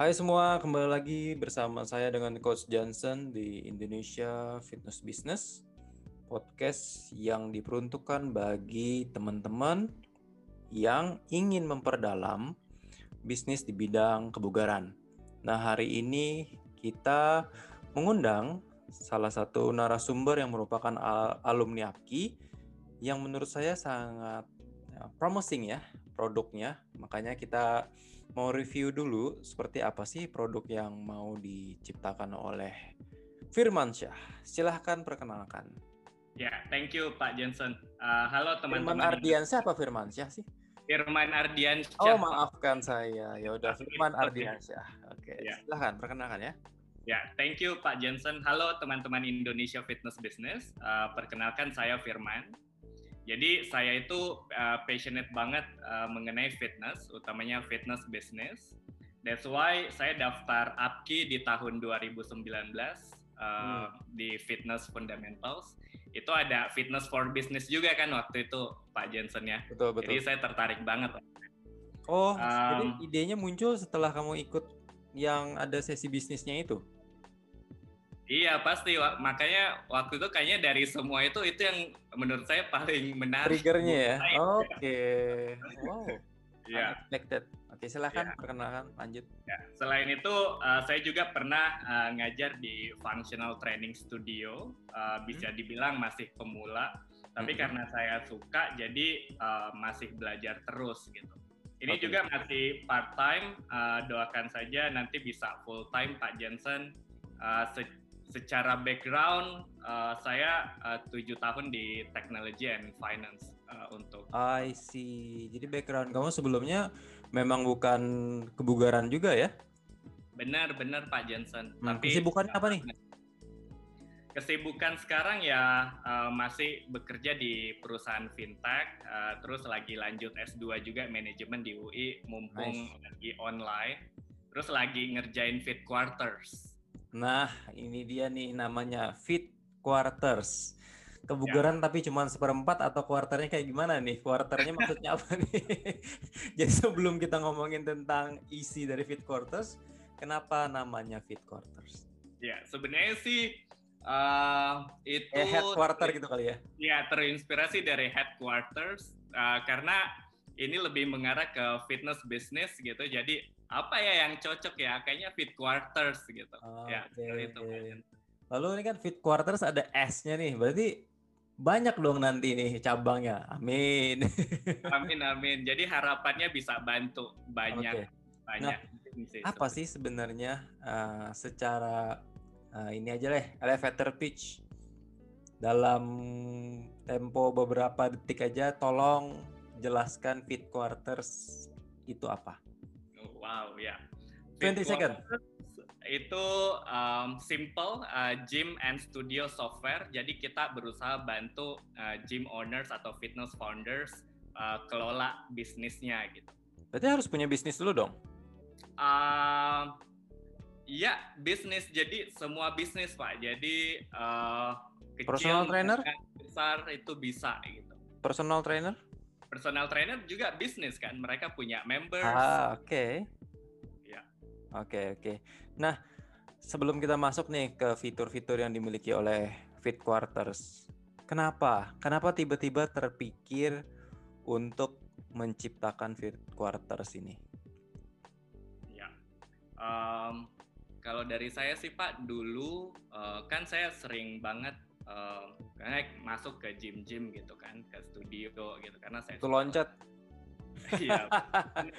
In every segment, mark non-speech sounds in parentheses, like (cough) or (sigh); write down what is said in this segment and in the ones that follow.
Hai semua, kembali lagi bersama saya dengan Coach Johnson di Indonesia Fitness Business, podcast yang diperuntukkan bagi teman-teman yang ingin memperdalam bisnis di bidang kebugaran. Nah, hari ini kita mengundang salah satu narasumber yang merupakan alumni APKI yang menurut saya sangat ya, promising ya produknya. Makanya kita mau review dulu seperti apa sih produk yang mau diciptakan oleh Firman Syah. Silahkan perkenalkan. Ya, thank you Pak Johnson. Uh, halo teman-teman. Firman Ardiansyah apa Firman Syah sih? Firman Ardiansyah. Oh, maafkan saya. Ya udah Firman Ardiansyah. Oke, okay. ya. silahkan perkenalkan ya. Ya, thank you Pak Johnson. Halo teman-teman Indonesia Fitness Business. Uh, perkenalkan saya Firman. Jadi saya itu uh, passionate banget uh, mengenai fitness, utamanya fitness business. That's why saya daftar APKI di tahun 2019 uh, hmm. di Fitness Fundamentals. Itu ada Fitness for Business juga kan waktu itu Pak Jensen ya. Betul betul. Jadi saya tertarik banget. Oh, um, jadi idenya muncul setelah kamu ikut yang ada sesi bisnisnya itu? Iya pasti, makanya waktu itu kayaknya dari semua itu itu yang menurut saya paling menarik. Triggernya ya. Oke. Okay. Wow. Iya. Unexpected. Oke, silahkan ya. perkenalkan, lanjut. Ya. Selain itu, uh, saya juga pernah uh, ngajar di functional training studio. Uh, bisa hmm. dibilang masih pemula, tapi hmm. karena saya suka, jadi uh, masih belajar terus gitu. Ini okay. juga masih part time. Uh, doakan saja nanti bisa full time Pak Jensen. Uh, secara background uh, saya eh, tujuh tahun di technology and finance uh, untuk. I see. Jadi background kamu sebelumnya memang bukan kebugaran juga ya? Benar, benar Pak Jensen. Hmm, Tapi kesibukannya apa nih? Kesibukan sekarang ya uh, masih bekerja di perusahaan fintech, uh, terus lagi lanjut S2 juga manajemen di UI, mumpung nice. lagi online, terus lagi ngerjain fit quarters. Nah, ini dia nih namanya fit quarters. Kebugaran ya. tapi cuma seperempat atau kuarternya kayak gimana nih? Kuarternya maksudnya apa nih? (laughs) Jadi sebelum kita ngomongin tentang isi dari fit quarters, kenapa namanya fit quarters? Ya, sebenarnya sih uh, itu eh, headquarter gitu kali ya? Ya, terinspirasi dari headquarters uh, karena ini lebih mengarah ke fitness business gitu. Jadi apa ya yang cocok ya? Kayaknya fit quarters gitu. Oh, ya okay, itu lalu ini kan fit quarters ada S-nya nih. Berarti banyak dong nanti nih cabangnya. Amin. (laughs) Amin amin. Jadi harapannya bisa bantu banyak okay. banyak nah, apa sih sebenarnya uh, secara uh, ini aja deh elevator pitch? Dalam tempo beberapa detik aja tolong jelaskan fit quarters itu apa Wow, ya. Yeah. 20 second. Itu um, simple uh, gym and studio software. Jadi kita berusaha bantu uh, gym owners atau fitness founders uh, kelola bisnisnya gitu. Berarti harus punya bisnis dulu dong? Uh, Iya, bisnis. Jadi semua bisnis pak. Jadi uh, kecil, personal trainer besar itu bisa gitu. Personal trainer? personal trainer juga bisnis kan mereka punya members ah oke okay. Oke okay, oke. Okay. nah sebelum kita masuk nih ke fitur-fitur yang dimiliki oleh Fit Quarters kenapa? Kenapa tiba-tiba terpikir untuk menciptakan Fit Quarters ini? Ya um, kalau dari saya sih Pak dulu uh, kan saya sering banget uh, masuk ke gym-gym gitu kan ke studio gitu karena saya itu loncat. (laughs) Iya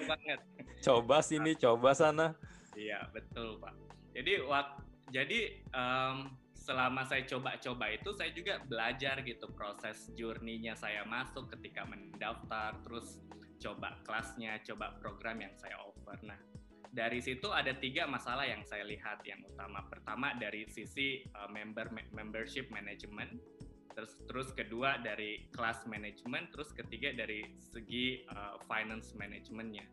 banget. Coba sini coba sana iya betul pak jadi waktu jadi um, selama saya coba-coba itu saya juga belajar gitu proses journey-nya saya masuk ketika mendaftar terus coba kelasnya coba program yang saya offer nah dari situ ada tiga masalah yang saya lihat yang utama. Pertama dari sisi uh, member membership management, terus terus kedua dari kelas management, terus ketiga dari segi uh, finance managementnya.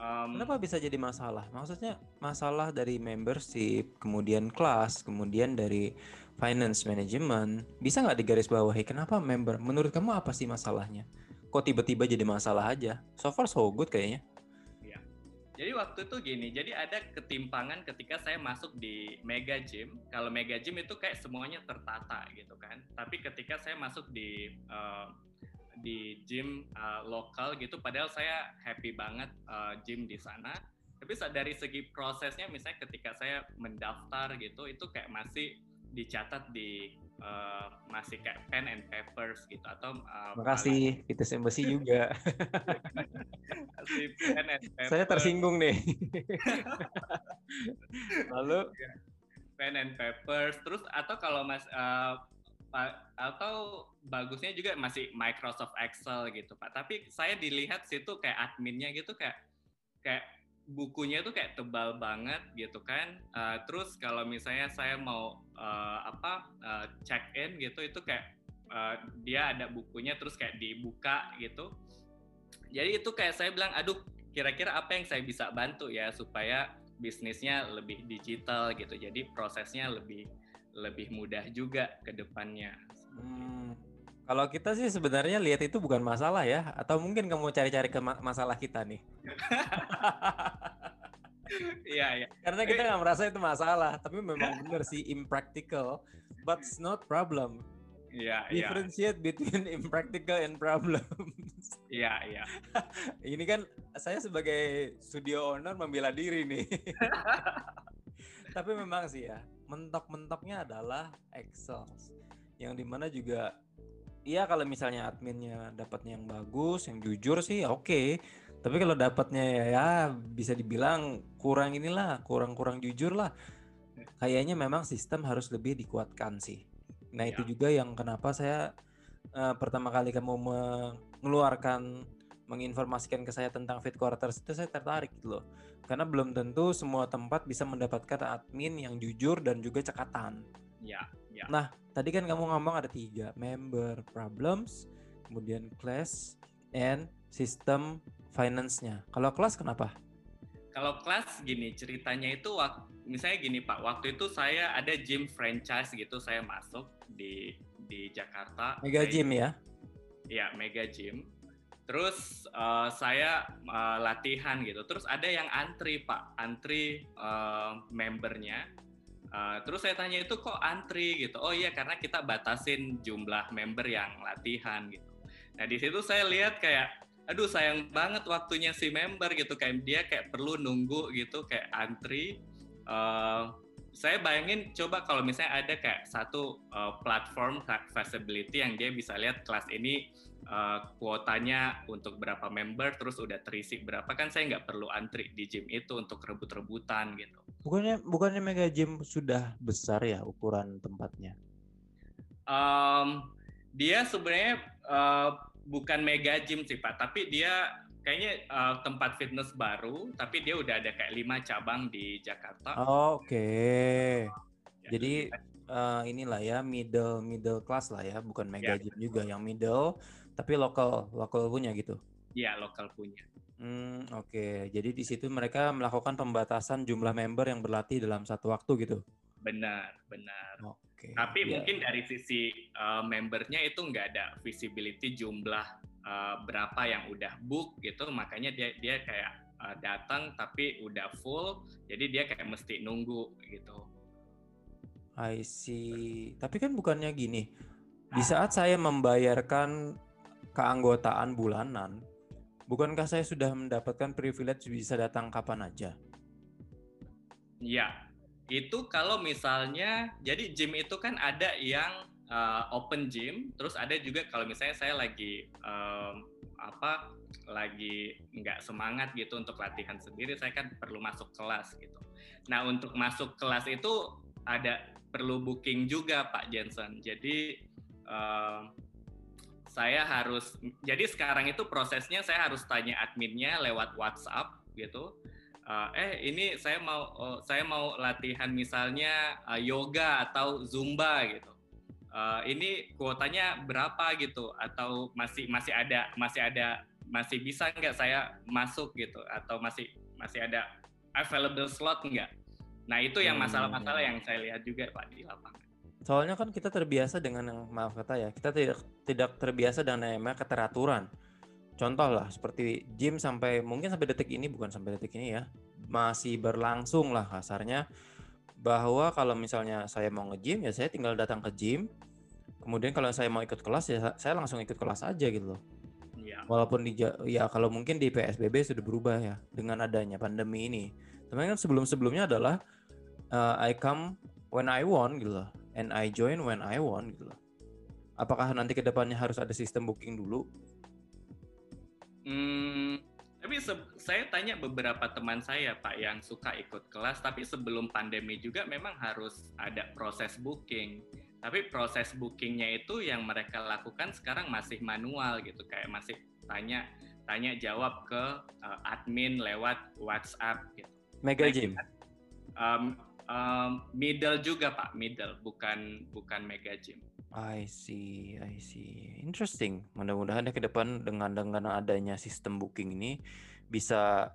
Um, Kenapa bisa jadi masalah? Maksudnya masalah dari membership, kemudian kelas, kemudian dari finance management. Bisa nggak digaris bawahi kenapa member? Menurut kamu apa sih masalahnya? Kok tiba-tiba jadi masalah aja? So far so good kayaknya. Jadi waktu itu gini, jadi ada ketimpangan ketika saya masuk di Mega Gym. Kalau Mega Gym itu kayak semuanya tertata gitu kan. Tapi ketika saya masuk di uh, di gym uh, lokal gitu, padahal saya happy banget uh, gym di sana. Tapi dari segi prosesnya, misalnya ketika saya mendaftar gitu, itu kayak masih dicatat di uh, masih kayak pen and papers gitu. Atau uh, makasih Vitus Embassy juga. Pen and papers. (laughs) saya tersinggung nih. (laughs) Lalu? Pen and papers. Terus atau kalau mas uh, atau bagusnya juga masih Microsoft Excel gitu pak tapi saya dilihat situ kayak adminnya gitu kayak kayak bukunya tuh kayak tebal banget gitu kan. Uh, terus kalau misalnya saya mau uh, apa uh, check in gitu itu kayak uh, dia ada bukunya terus kayak dibuka gitu. Jadi itu kayak saya bilang, aduh kira-kira apa yang saya bisa bantu ya supaya bisnisnya lebih digital gitu. Jadi prosesnya lebih lebih mudah juga ke depannya. Hmm. Kalau kita sih sebenarnya lihat itu bukan masalah ya, atau mungkin kamu cari-cari ke masalah kita nih. (laughs) Iya, iya. Karena kita nggak merasa itu masalah, tapi memang benar sih impractical, but it's not problem. Iya, iya. Differentiate between impractical and problems. Iya, iya. (laughs) Ini kan saya sebagai studio owner membela diri nih. (laughs) tapi memang sih ya, mentok-mentoknya adalah Excel. Yang di mana juga Iya kalau misalnya adminnya dapatnya yang bagus, yang jujur sih oke. Okay tapi kalau dapatnya ya, ya bisa dibilang kurang inilah, kurang-kurang jujur lah. Kayaknya memang sistem harus lebih dikuatkan sih. Nah ya. itu juga yang kenapa saya uh, pertama kali kamu mengeluarkan menginformasikan ke saya tentang fit quarters itu saya tertarik gitu loh. Karena belum tentu semua tempat bisa mendapatkan admin yang jujur dan juga cekatan. Ya, ya. Nah, tadi kan kamu ngomong ada tiga, member problems, kemudian class, and sistem finance-nya. Kalau kelas kenapa? Kalau kelas gini ceritanya itu waktu misalnya gini Pak, waktu itu saya ada gym franchise gitu saya masuk di di Jakarta. Mega saya, gym ya? Iya, mega gym. Terus uh, saya uh, latihan gitu. Terus ada yang antri Pak, antri uh, membernya. Uh, terus saya tanya itu kok antri gitu. Oh iya karena kita batasin jumlah member yang latihan gitu. Nah di situ saya lihat kayak aduh sayang banget waktunya si member gitu kayak dia kayak perlu nunggu gitu kayak antri uh, saya bayangin coba kalau misalnya ada kayak satu uh, platform feasibility yang dia bisa lihat kelas ini uh, kuotanya untuk berapa member terus udah terisi berapa kan saya nggak perlu antri di gym itu untuk rebut-rebutan gitu. Bukannya bukannya mega gym sudah besar ya ukuran tempatnya? Um, dia sebenarnya uh, bukan mega gym sih Pak, tapi dia kayaknya uh, tempat fitness baru, tapi dia udah ada kayak lima cabang di Jakarta. Oh, Oke. Okay. Ya, Jadi uh, inilah ya middle middle class lah ya, bukan mega ya. gym juga yang middle, tapi lokal lokal punya gitu. Iya lokal punya. Hmm, oke. Okay. Jadi di situ mereka melakukan pembatasan jumlah member yang berlatih dalam satu waktu gitu. Benar, benar. Oh. Okay. Tapi yeah. mungkin dari sisi uh, membernya itu nggak ada visibility jumlah uh, berapa yang udah book gitu, makanya dia dia kayak uh, datang tapi udah full, jadi dia kayak mesti nunggu gitu. I see. Tapi kan bukannya gini, di saat saya membayarkan keanggotaan bulanan, bukankah saya sudah mendapatkan privilege bisa datang kapan aja? Iya, itu kalau misalnya jadi gym itu kan ada yang uh, open gym, terus ada juga kalau misalnya saya lagi um, apa lagi nggak semangat gitu untuk latihan sendiri, saya kan perlu masuk kelas gitu. Nah untuk masuk kelas itu ada perlu booking juga Pak Jensen. Jadi uh, saya harus jadi sekarang itu prosesnya saya harus tanya adminnya lewat WhatsApp gitu uh, eh ini saya mau uh, saya mau latihan misalnya uh, yoga atau zumba gitu uh, ini kuotanya berapa gitu? Atau masih masih ada masih ada masih bisa nggak saya masuk gitu? Atau masih masih ada available slot nggak? Nah itu yang hmm. masalah-masalah yang saya lihat juga pak di lapangan. Soalnya kan kita terbiasa dengan yang maaf kata ya kita tidak tidak terbiasa dengan namanya keteraturan. Contoh lah seperti gym sampai mungkin sampai detik ini bukan sampai detik ini ya masih berlangsung lah kasarnya bahwa kalau misalnya saya mau nge-gym ya saya tinggal datang ke gym. Kemudian kalau saya mau ikut kelas ya saya langsung ikut kelas aja gitu loh. Ya. walaupun di ya kalau mungkin di PSBB sudah berubah ya dengan adanya pandemi ini. Tapi kan sebelum sebelumnya adalah uh, I come when I want gitu loh and I join when I want gitu loh. Apakah nanti ke depannya harus ada sistem booking dulu? Hmm, tapi saya tanya beberapa teman saya Pak yang suka ikut kelas, tapi sebelum pandemi juga memang harus ada proses booking. Tapi proses bookingnya itu yang mereka lakukan sekarang masih manual gitu, kayak masih tanya tanya jawab ke uh, admin lewat WhatsApp gitu. Mega Gym. Um, um, middle juga Pak, middle bukan bukan Mega Gym. I see, I see. Interesting. Mudah-mudahan ya ke depan dengan dengan adanya sistem booking ini bisa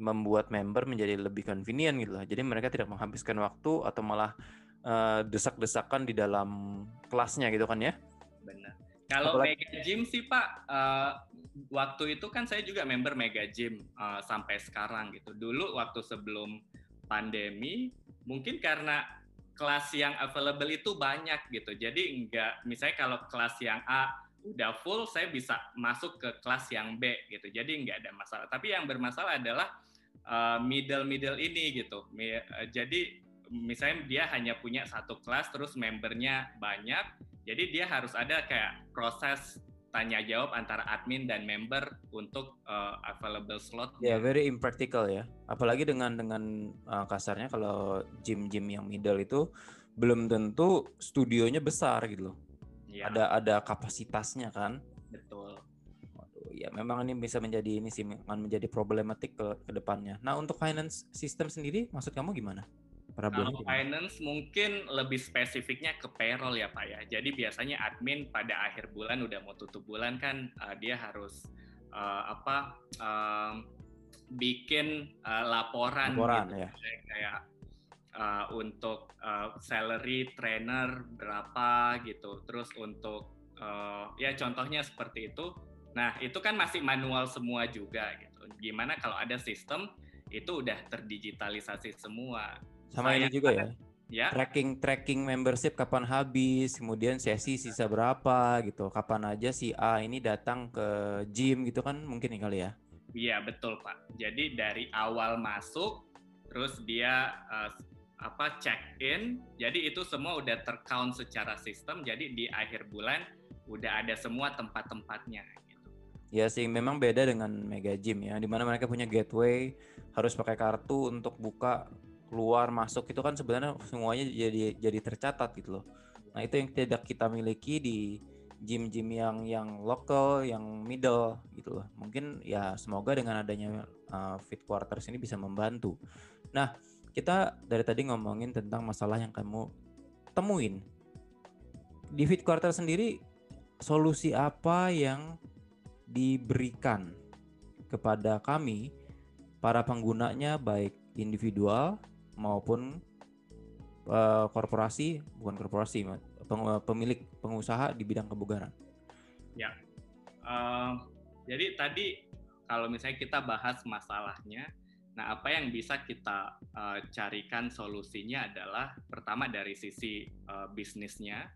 membuat member menjadi lebih convenient gitu lah. Jadi mereka tidak menghabiskan waktu atau malah uh, desak-desakan di dalam kelasnya gitu kan ya. Benar. Kalau Mega Gym sih Pak, uh, waktu itu kan saya juga member Mega Gym uh, sampai sekarang gitu. Dulu waktu sebelum pandemi, mungkin karena kelas yang available itu banyak gitu. Jadi enggak misalnya kalau kelas yang A udah full saya bisa masuk ke kelas yang B gitu. Jadi enggak ada masalah. Tapi yang bermasalah adalah uh, middle middle ini gitu. Uh, jadi misalnya dia hanya punya satu kelas terus membernya banyak. Jadi dia harus ada kayak proses tanya jawab antara admin dan member untuk uh, available slot. Ya, yeah, very impractical ya. Apalagi dengan dengan uh, kasarnya kalau gym-gym yang middle itu belum tentu studionya besar gitu loh. Yeah. Ada ada kapasitasnya kan. Betul. Waduh, ya memang ini bisa menjadi ini sih akan menjadi problematik ke, ke depannya. Nah, untuk finance system sendiri maksud kamu gimana? Kalau finance mungkin lebih spesifiknya ke payroll ya Pak ya. Jadi biasanya admin pada akhir bulan udah mau tutup bulan kan uh, dia harus uh, apa uh, bikin uh, laporan, laporan gitu. ya. kayak uh, untuk uh, salary trainer berapa gitu. Terus untuk uh, ya contohnya seperti itu. Nah, itu kan masih manual semua juga gitu. Gimana kalau ada sistem itu udah terdigitalisasi semua sama ini juga ya. Ya. Tracking tracking membership kapan habis, kemudian sesi sisa berapa gitu. Kapan aja si A ini datang ke gym gitu kan mungkin nih kali ya. Iya, betul, Pak. Jadi dari awal masuk terus dia uh, apa check in. Jadi itu semua udah tercount secara sistem. Jadi di akhir bulan udah ada semua tempat-tempatnya gitu. Ya sih, memang beda dengan Mega Gym ya, di mana mereka punya gateway, harus pakai kartu untuk buka keluar masuk itu kan sebenarnya semuanya jadi jadi tercatat gitu loh. Nah itu yang tidak kita miliki di gym-gym yang yang lokal, yang middle gitu loh. Mungkin ya semoga dengan adanya uh, fit quarters ini bisa membantu. Nah kita dari tadi ngomongin tentang masalah yang kamu temuin di fit quarter sendiri solusi apa yang diberikan kepada kami para penggunanya baik individual maupun uh, korporasi bukan korporasi peng, pemilik pengusaha di bidang kebugaran. Ya, uh, jadi tadi kalau misalnya kita bahas masalahnya, nah apa yang bisa kita uh, carikan solusinya adalah pertama dari sisi uh, bisnisnya.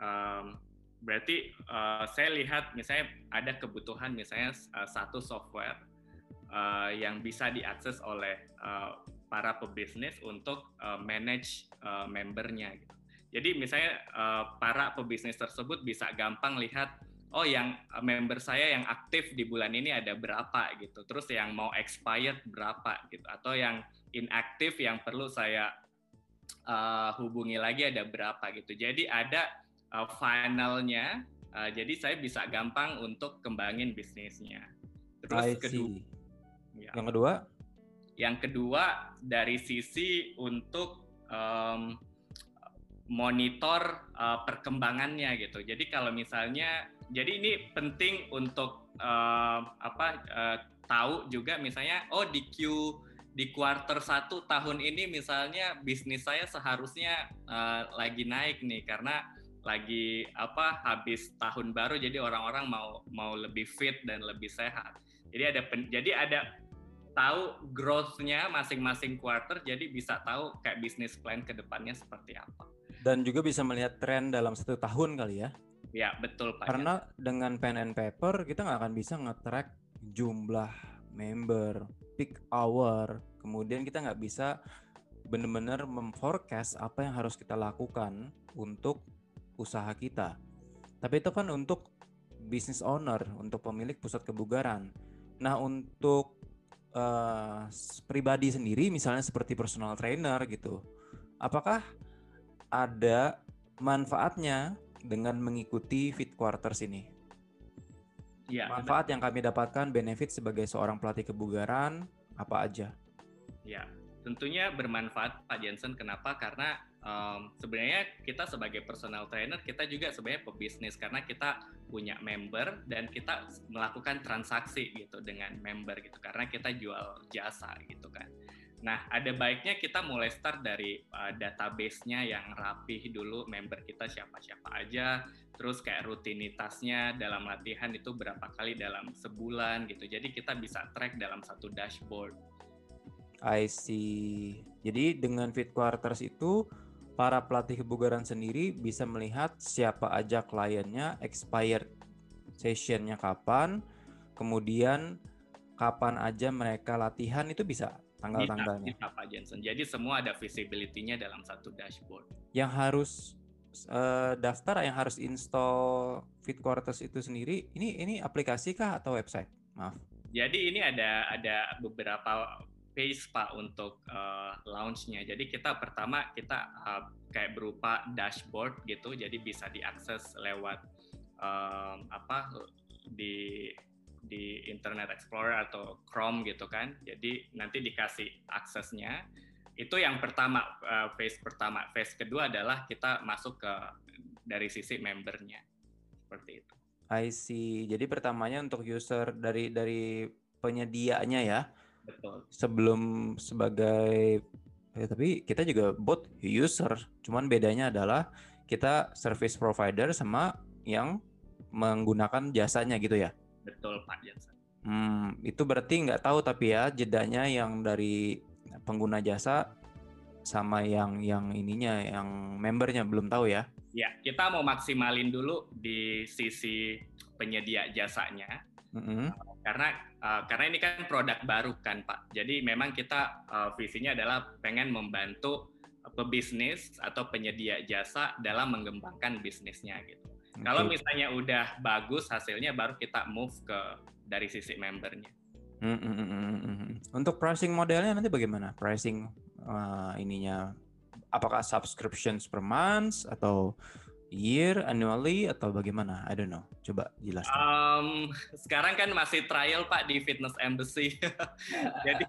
Um, berarti uh, saya lihat misalnya ada kebutuhan misalnya uh, satu software uh, yang bisa diakses oleh uh, para pebisnis untuk uh, manage uh, membernya. Gitu. Jadi misalnya uh, para pebisnis tersebut bisa gampang lihat, oh yang member saya yang aktif di bulan ini ada berapa gitu, terus yang mau expired berapa gitu, atau yang inaktif yang perlu saya uh, hubungi lagi ada berapa gitu. Jadi ada uh, finalnya, uh, jadi saya bisa gampang untuk kembangin bisnisnya. Terus kedua, ya. yang kedua yang kedua dari sisi untuk um, monitor uh, perkembangannya gitu. Jadi kalau misalnya, jadi ini penting untuk uh, apa uh, tahu juga misalnya, oh di Q di kuarter satu tahun ini misalnya bisnis saya seharusnya uh, lagi naik nih karena lagi apa habis tahun baru jadi orang-orang mau mau lebih fit dan lebih sehat. Jadi ada jadi ada tahu growth-nya masing-masing quarter jadi bisa tahu kayak bisnis plan ke depannya seperti apa. Dan juga bisa melihat tren dalam satu tahun kali ya. Ya, betul Pak. Karena dengan pen and paper kita nggak akan bisa nge-track jumlah member, peak hour, kemudian kita nggak bisa benar-benar memforecast apa yang harus kita lakukan untuk usaha kita. Tapi itu kan untuk business owner, untuk pemilik pusat kebugaran. Nah, untuk uh, pribadi sendiri, misalnya seperti personal trainer gitu, apakah ada manfaatnya dengan mengikuti Fit Quarters ini? Ya, Manfaat yang kami dapatkan, benefit sebagai seorang pelatih kebugaran, apa aja? Ya, tentunya bermanfaat Pak Jensen. Kenapa? Karena um, sebenarnya kita sebagai personal trainer kita juga sebenarnya pebisnis karena kita punya member dan kita melakukan transaksi gitu dengan member gitu karena kita jual jasa gitu kan. Nah, ada baiknya kita mulai start dari uh, database-nya yang rapih dulu, member kita siapa-siapa aja, terus kayak rutinitasnya dalam latihan itu berapa kali dalam sebulan gitu. Jadi kita bisa track dalam satu dashboard. I see. Jadi dengan Fit Quarters itu para pelatih kebugaran sendiri bisa melihat siapa aja kliennya, expired sessionnya kapan, kemudian kapan aja mereka latihan itu bisa tanggal-tanggalnya. Bisa, Pak Jensen. Jadi semua ada visibility-nya dalam satu dashboard. Yang harus uh, daftar, yang harus install Fit Quarters itu sendiri, ini ini aplikasi kah atau website? Maaf. Jadi ini ada ada beberapa page Pak untuk uh, launch-nya. Jadi kita pertama kita uh, kayak berupa dashboard gitu, jadi bisa diakses lewat um, apa di di Internet Explorer atau Chrome gitu kan. Jadi nanti dikasih aksesnya. Itu yang pertama, uh, phase pertama. Phase kedua adalah kita masuk ke dari sisi membernya. Seperti itu. I see. Jadi pertamanya untuk user dari dari penyedianya ya. Betul. Sebelum sebagai ya, tapi kita juga bot user. Cuman bedanya adalah kita service provider sama yang menggunakan jasanya gitu ya. Betul Pak Jansen. Hmm, itu berarti nggak tahu tapi ya jedanya yang dari pengguna jasa sama yang yang ininya yang membernya belum tahu ya. Ya, kita mau maksimalin dulu di sisi penyedia jasanya. Mm -hmm. Karena uh, karena ini kan produk baru kan Pak. Jadi memang kita uh, visinya adalah pengen membantu pebisnis atau penyedia jasa dalam mengembangkan bisnisnya gitu. Okay. Kalau misalnya udah bagus hasilnya, baru kita move ke dari sisi membernya. Mm -hmm. Untuk pricing modelnya nanti bagaimana? Pricing uh, ininya, apakah subscriptions per month atau year, annually atau bagaimana? I don't know. Coba jelaskan. Um, sekarang kan masih trial Pak di Fitness Embassy. (laughs) jadi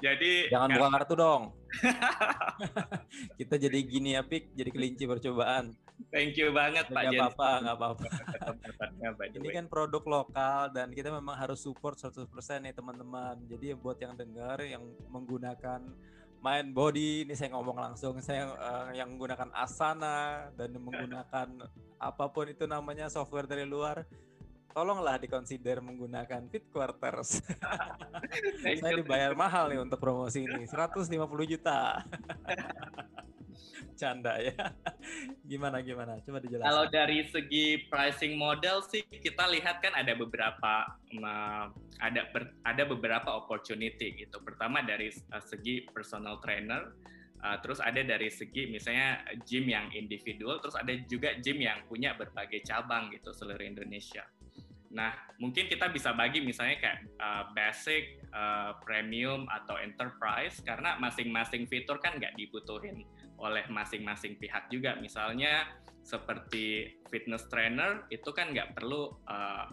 jadi jangan buka kartu dong. (laughs) Kita jadi gini ya Pik, jadi kelinci percobaan. Thank you banget Pak Gak apa-apa, nggak apa-apa. Ini kan produk lokal dan kita memang harus support 100% nih teman-teman. Jadi buat yang dengar yang menggunakan main body ini saya ngomong langsung saya uh, yang menggunakan Asana dan menggunakan apa pun itu namanya software dari luar tolonglah dikonsider menggunakan Fit Quarters. (laughs) saya dibayar mahal nih untuk promosi ini 150 juta. (laughs) (laughs) Canda ya. (laughs) Gimana gimana? Coba dijelaskan. Kalau dari segi pricing model sih kita lihat kan ada beberapa ada ada beberapa opportunity gitu. Pertama dari uh, segi personal trainer, uh, terus ada dari segi misalnya gym yang individual, terus ada juga gym yang punya berbagai cabang gitu seluruh Indonesia. Nah, mungkin kita bisa bagi misalnya kayak uh, basic, uh, premium, atau enterprise karena masing-masing fitur kan nggak dibutuhin oleh masing-masing pihak juga. Misalnya seperti fitness trainer itu kan nggak perlu uh,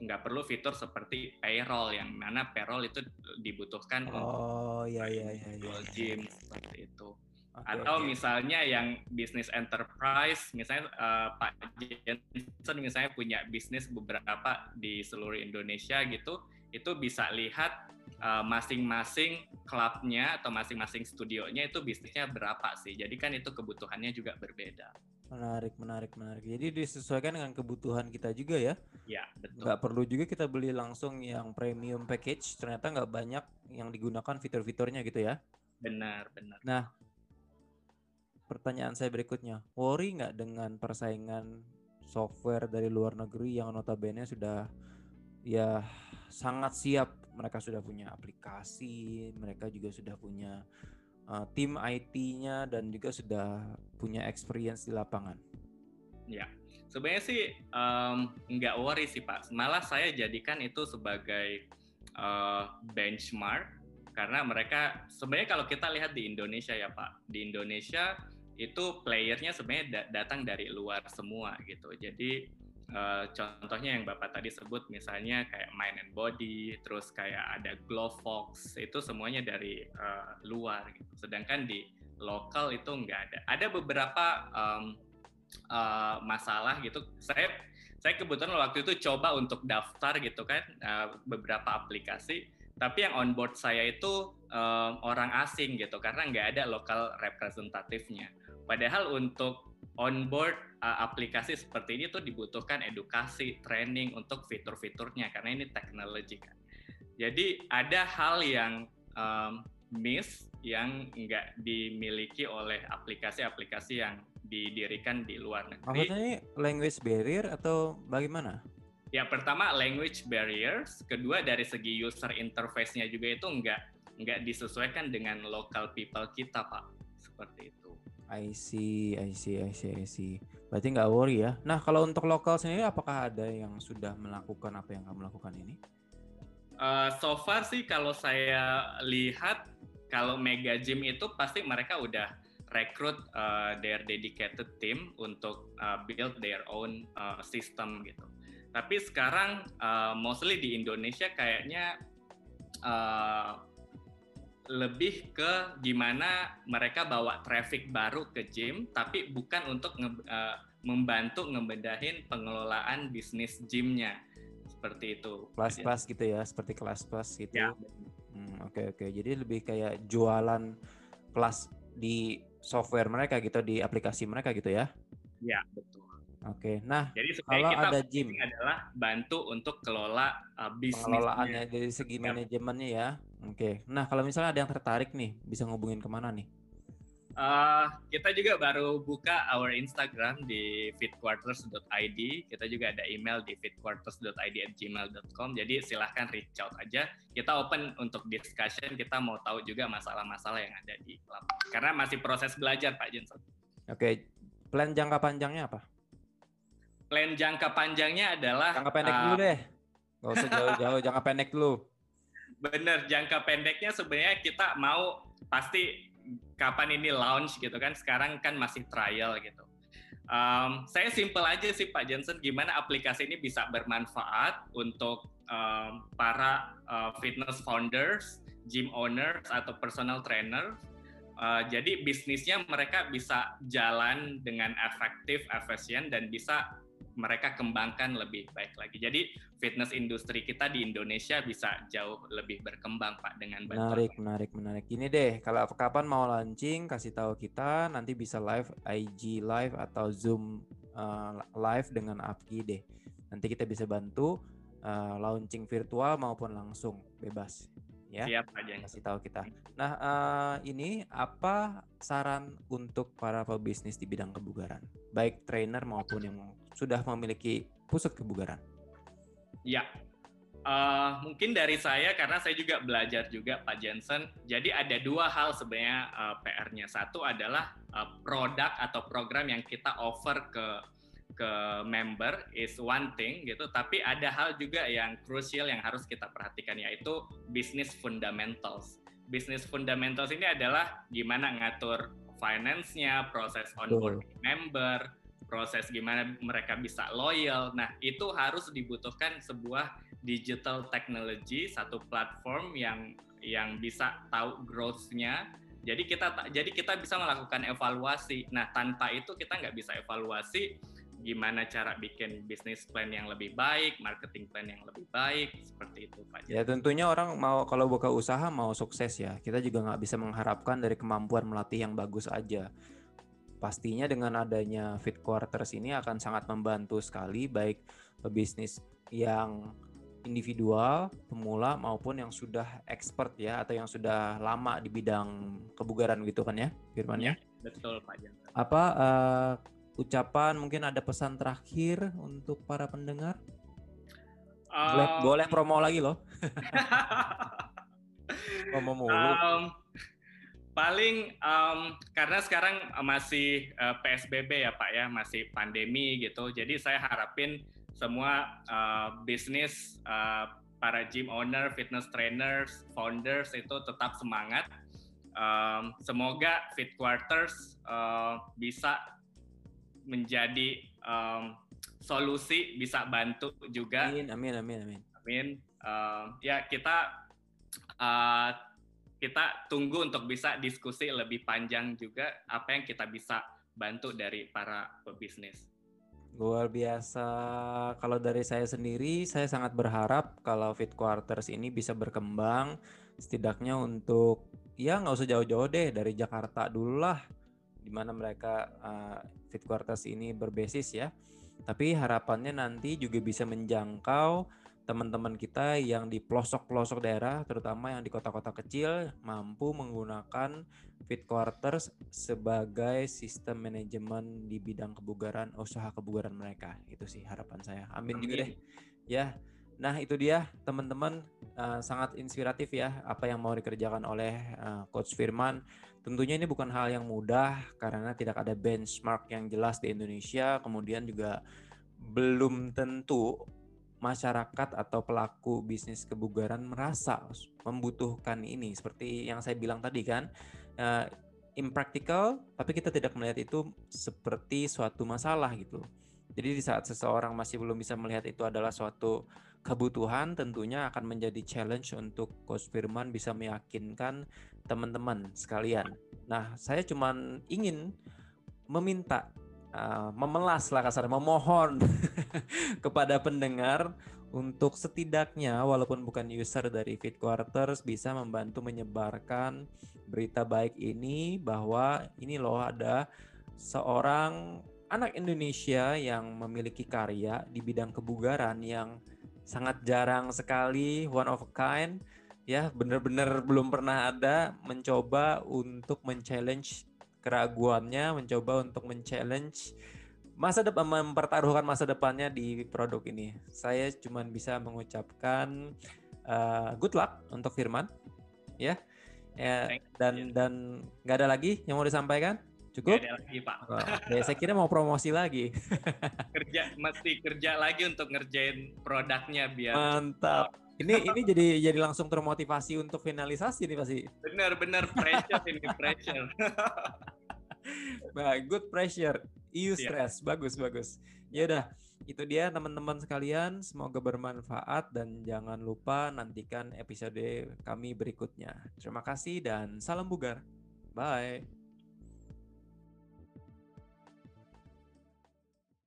nggak perlu fitur seperti payroll yang mana payroll itu dibutuhkan oh, untuk iya, iya, iya, iya, gym seperti itu. Okay, Atau okay. misalnya yang bisnis enterprise, misalnya uh, Pak Jensen misalnya punya bisnis beberapa di seluruh Indonesia gitu, itu bisa lihat uh, masing-masing klubnya atau masing-masing studionya itu bisnisnya berapa sih. Jadi kan itu kebutuhannya juga berbeda. Menarik, menarik, menarik. Jadi disesuaikan dengan kebutuhan kita juga ya. Ya, betul. Nggak perlu juga kita beli langsung yang premium package. Ternyata nggak banyak yang digunakan fitur-fiturnya gitu ya. Benar, benar. Nah, pertanyaan saya berikutnya, worry nggak dengan persaingan software dari luar negeri yang notabene sudah ya sangat siap. Mereka sudah punya aplikasi, mereka juga sudah punya uh, tim IT-nya dan juga sudah punya experience di lapangan. Ya, sebenarnya sih um, nggak worry sih Pak. Malah saya jadikan itu sebagai uh, benchmark karena mereka sebenarnya kalau kita lihat di Indonesia ya Pak, di Indonesia itu playernya sebenarnya datang dari luar semua gitu. Jadi uh, contohnya yang Bapak tadi sebut misalnya kayak Mind and Body, terus kayak ada Glovox, itu semuanya dari uh, luar gitu. Sedangkan di lokal itu enggak ada. Ada beberapa um, uh, masalah gitu. Saya saya kebetulan waktu itu coba untuk daftar gitu kan uh, beberapa aplikasi tapi yang onboard saya itu um, orang asing gitu karena nggak ada lokal representatifnya. Padahal untuk onboard uh, aplikasi seperti ini tuh dibutuhkan edukasi, training untuk fitur-fiturnya karena ini teknologi kan. Jadi ada hal yang um, miss yang nggak dimiliki oleh aplikasi-aplikasi yang didirikan di luar negeri. Maksudnya ini language barrier atau bagaimana? Ya pertama language barriers, kedua dari segi user interface-nya juga itu nggak nggak disesuaikan dengan local people kita pak, seperti itu. I see, I see, I see, I see. Berarti nggak worry ya. Nah, kalau untuk lokal sendiri, apakah ada yang sudah melakukan apa yang kamu lakukan ini? Uh, so far sih kalau saya lihat, kalau Mega Gym itu pasti mereka udah rekrut uh, their dedicated team untuk uh, build their own uh, system gitu. Tapi sekarang uh, mostly di Indonesia kayaknya uh, lebih ke gimana mereka bawa traffic baru ke gym, tapi bukan untuk nge, uh, membantu ngebedahin pengelolaan bisnis gymnya seperti itu. Kelas plus gitu ya, seperti kelas plus gitu. Ya. Oke hmm, oke, okay, okay. jadi lebih kayak jualan kelas di software mereka gitu, di aplikasi mereka gitu ya? Ya betul. Oke, nah jadi kalau kita ada gym adalah bantu untuk kelola uh, bisnis pengelolaannya dari segi ya. manajemennya ya. Oke, nah kalau misalnya ada yang tertarik nih, bisa ngubungin ke mana nih? Uh, kita juga baru buka our Instagram di fitquarters.id. Kita juga ada email di fitquarters.id@gmail.com. Jadi silahkan reach out aja. Kita open untuk discussion. Kita mau tahu juga masalah-masalah yang ada di klub. Karena masih proses belajar Pak Jensen. Oke, plan jangka panjangnya apa? Plan jangka panjangnya adalah jangka pendek uh, dulu deh. Gak usah jauh-jauh, (laughs) jangka pendek dulu. Bener, jangka pendeknya sebenarnya kita mau pasti kapan ini launch gitu kan. Sekarang kan masih trial gitu. Um, saya simple aja sih Pak Jensen, gimana aplikasi ini bisa bermanfaat untuk um, para uh, fitness founders, gym owners atau personal trainer. Uh, jadi bisnisnya mereka bisa jalan dengan efektif, efisien dan bisa mereka kembangkan lebih baik lagi. Jadi fitness industri kita di Indonesia bisa jauh lebih berkembang Pak dengan bantuan. Menarik, menarik, menarik. Ini deh, kalau kapan mau launching kasih tahu kita nanti bisa live IG live atau Zoom uh, live dengan Apki deh. Nanti kita bisa bantu uh, launching virtual maupun langsung bebas ya. Siap aja. Kasih tahu kita. Nah, uh, ini apa saran untuk para pebisnis di bidang kebugaran, baik trainer maupun yang sudah memiliki pusat kebugaran? Ya, uh, mungkin dari saya karena saya juga belajar juga Pak Jensen. Jadi ada dua hal sebenarnya uh, PR-nya. Satu adalah uh, produk atau program yang kita offer ke ke member is one thing gitu, tapi ada hal juga yang krusial yang harus kita perhatikan yaitu business fundamentals. Business fundamentals ini adalah gimana ngatur finance-nya, proses onboarding member, proses gimana mereka bisa loyal. Nah, itu harus dibutuhkan sebuah digital technology, satu platform yang yang bisa tahu growth-nya. Jadi kita jadi kita bisa melakukan evaluasi. Nah, tanpa itu kita nggak bisa evaluasi gimana cara bikin bisnis plan yang lebih baik, marketing plan yang lebih baik, seperti itu Pak. Ya tentunya orang mau kalau buka usaha mau sukses ya, kita juga nggak bisa mengharapkan dari kemampuan melatih yang bagus aja pastinya dengan adanya fit quarters ini akan sangat membantu sekali baik pebisnis yang individual, pemula maupun yang sudah expert ya atau yang sudah lama di bidang kebugaran gitu kan ya, Firman ya? Betul Pak Jansen. Apa uh, ucapan mungkin ada pesan terakhir untuk para pendengar? Boleh, um, boleh promo lagi loh. (laughs) promo mulu. Um, paling um, karena sekarang masih uh, eh, PSBB ya Pak ya, masih pandemi gitu. Jadi saya harapin semua uh, bisnis uh, para gym owner, fitness trainers, founders itu tetap semangat. Um, semoga Fit Quarters uh, bisa menjadi um, solusi, bisa bantu juga. Amin, amin, amin, amin. Amin. Uh, ya kita uh, kita tunggu untuk bisa diskusi lebih panjang juga apa yang kita bisa bantu dari para pebisnis. Luar biasa. Kalau dari saya sendiri, saya sangat berharap kalau Fit Quarters ini bisa berkembang setidaknya untuk ya nggak usah jauh-jauh deh dari Jakarta dulu lah, di mana mereka uh, Fit Quarters ini berbasis ya. Tapi harapannya nanti juga bisa menjangkau teman-teman kita yang di pelosok-pelosok daerah, terutama yang di kota-kota kecil, mampu menggunakan fit quarters sebagai sistem manajemen di bidang kebugaran, usaha kebugaran mereka. Itu sih harapan saya. Amin, Amin. juga deh. Ya. Nah, itu dia teman-teman uh, sangat inspiratif ya apa yang mau dikerjakan oleh uh, coach Firman. Tentunya ini bukan hal yang mudah karena tidak ada benchmark yang jelas di Indonesia, kemudian juga belum tentu masyarakat atau pelaku bisnis kebugaran merasa membutuhkan ini. Seperti yang saya bilang tadi kan uh, impractical tapi kita tidak melihat itu seperti suatu masalah gitu. Jadi di saat seseorang masih belum bisa melihat itu adalah suatu kebutuhan tentunya akan menjadi challenge untuk Coach Firman bisa meyakinkan teman-teman sekalian. Nah saya cuma ingin meminta uh, memelas lah kasar memohon (laughs) kepada pendengar untuk setidaknya walaupun bukan user dari Fit Quarters bisa membantu menyebarkan berita baik ini bahwa ini loh ada seorang anak Indonesia yang memiliki karya di bidang kebugaran yang sangat jarang sekali one of a kind ya benar-benar belum pernah ada mencoba untuk men-challenge keraguannya, mencoba untuk men-challenge masa depan mempertaruhkan masa depannya di produk ini. Saya cuma bisa mengucapkan uh, good luck untuk Firman, ya. ya dan dan nggak ada lagi yang mau disampaikan? Cukup? Gak ada lagi Pak. Oh, ya, saya kira mau promosi lagi. kerja mesti kerja lagi untuk ngerjain produknya biar. Mantap. Ini ini jadi jadi langsung termotivasi untuk finalisasi nih pasti. Bener bener pressure ini pressure. (laughs) Baik, good pressure. EU stress. Bagus bagus. Ya udah, itu dia teman-teman sekalian. Semoga bermanfaat dan jangan lupa nantikan episode kami berikutnya. Terima kasih dan salam bugar. Bye.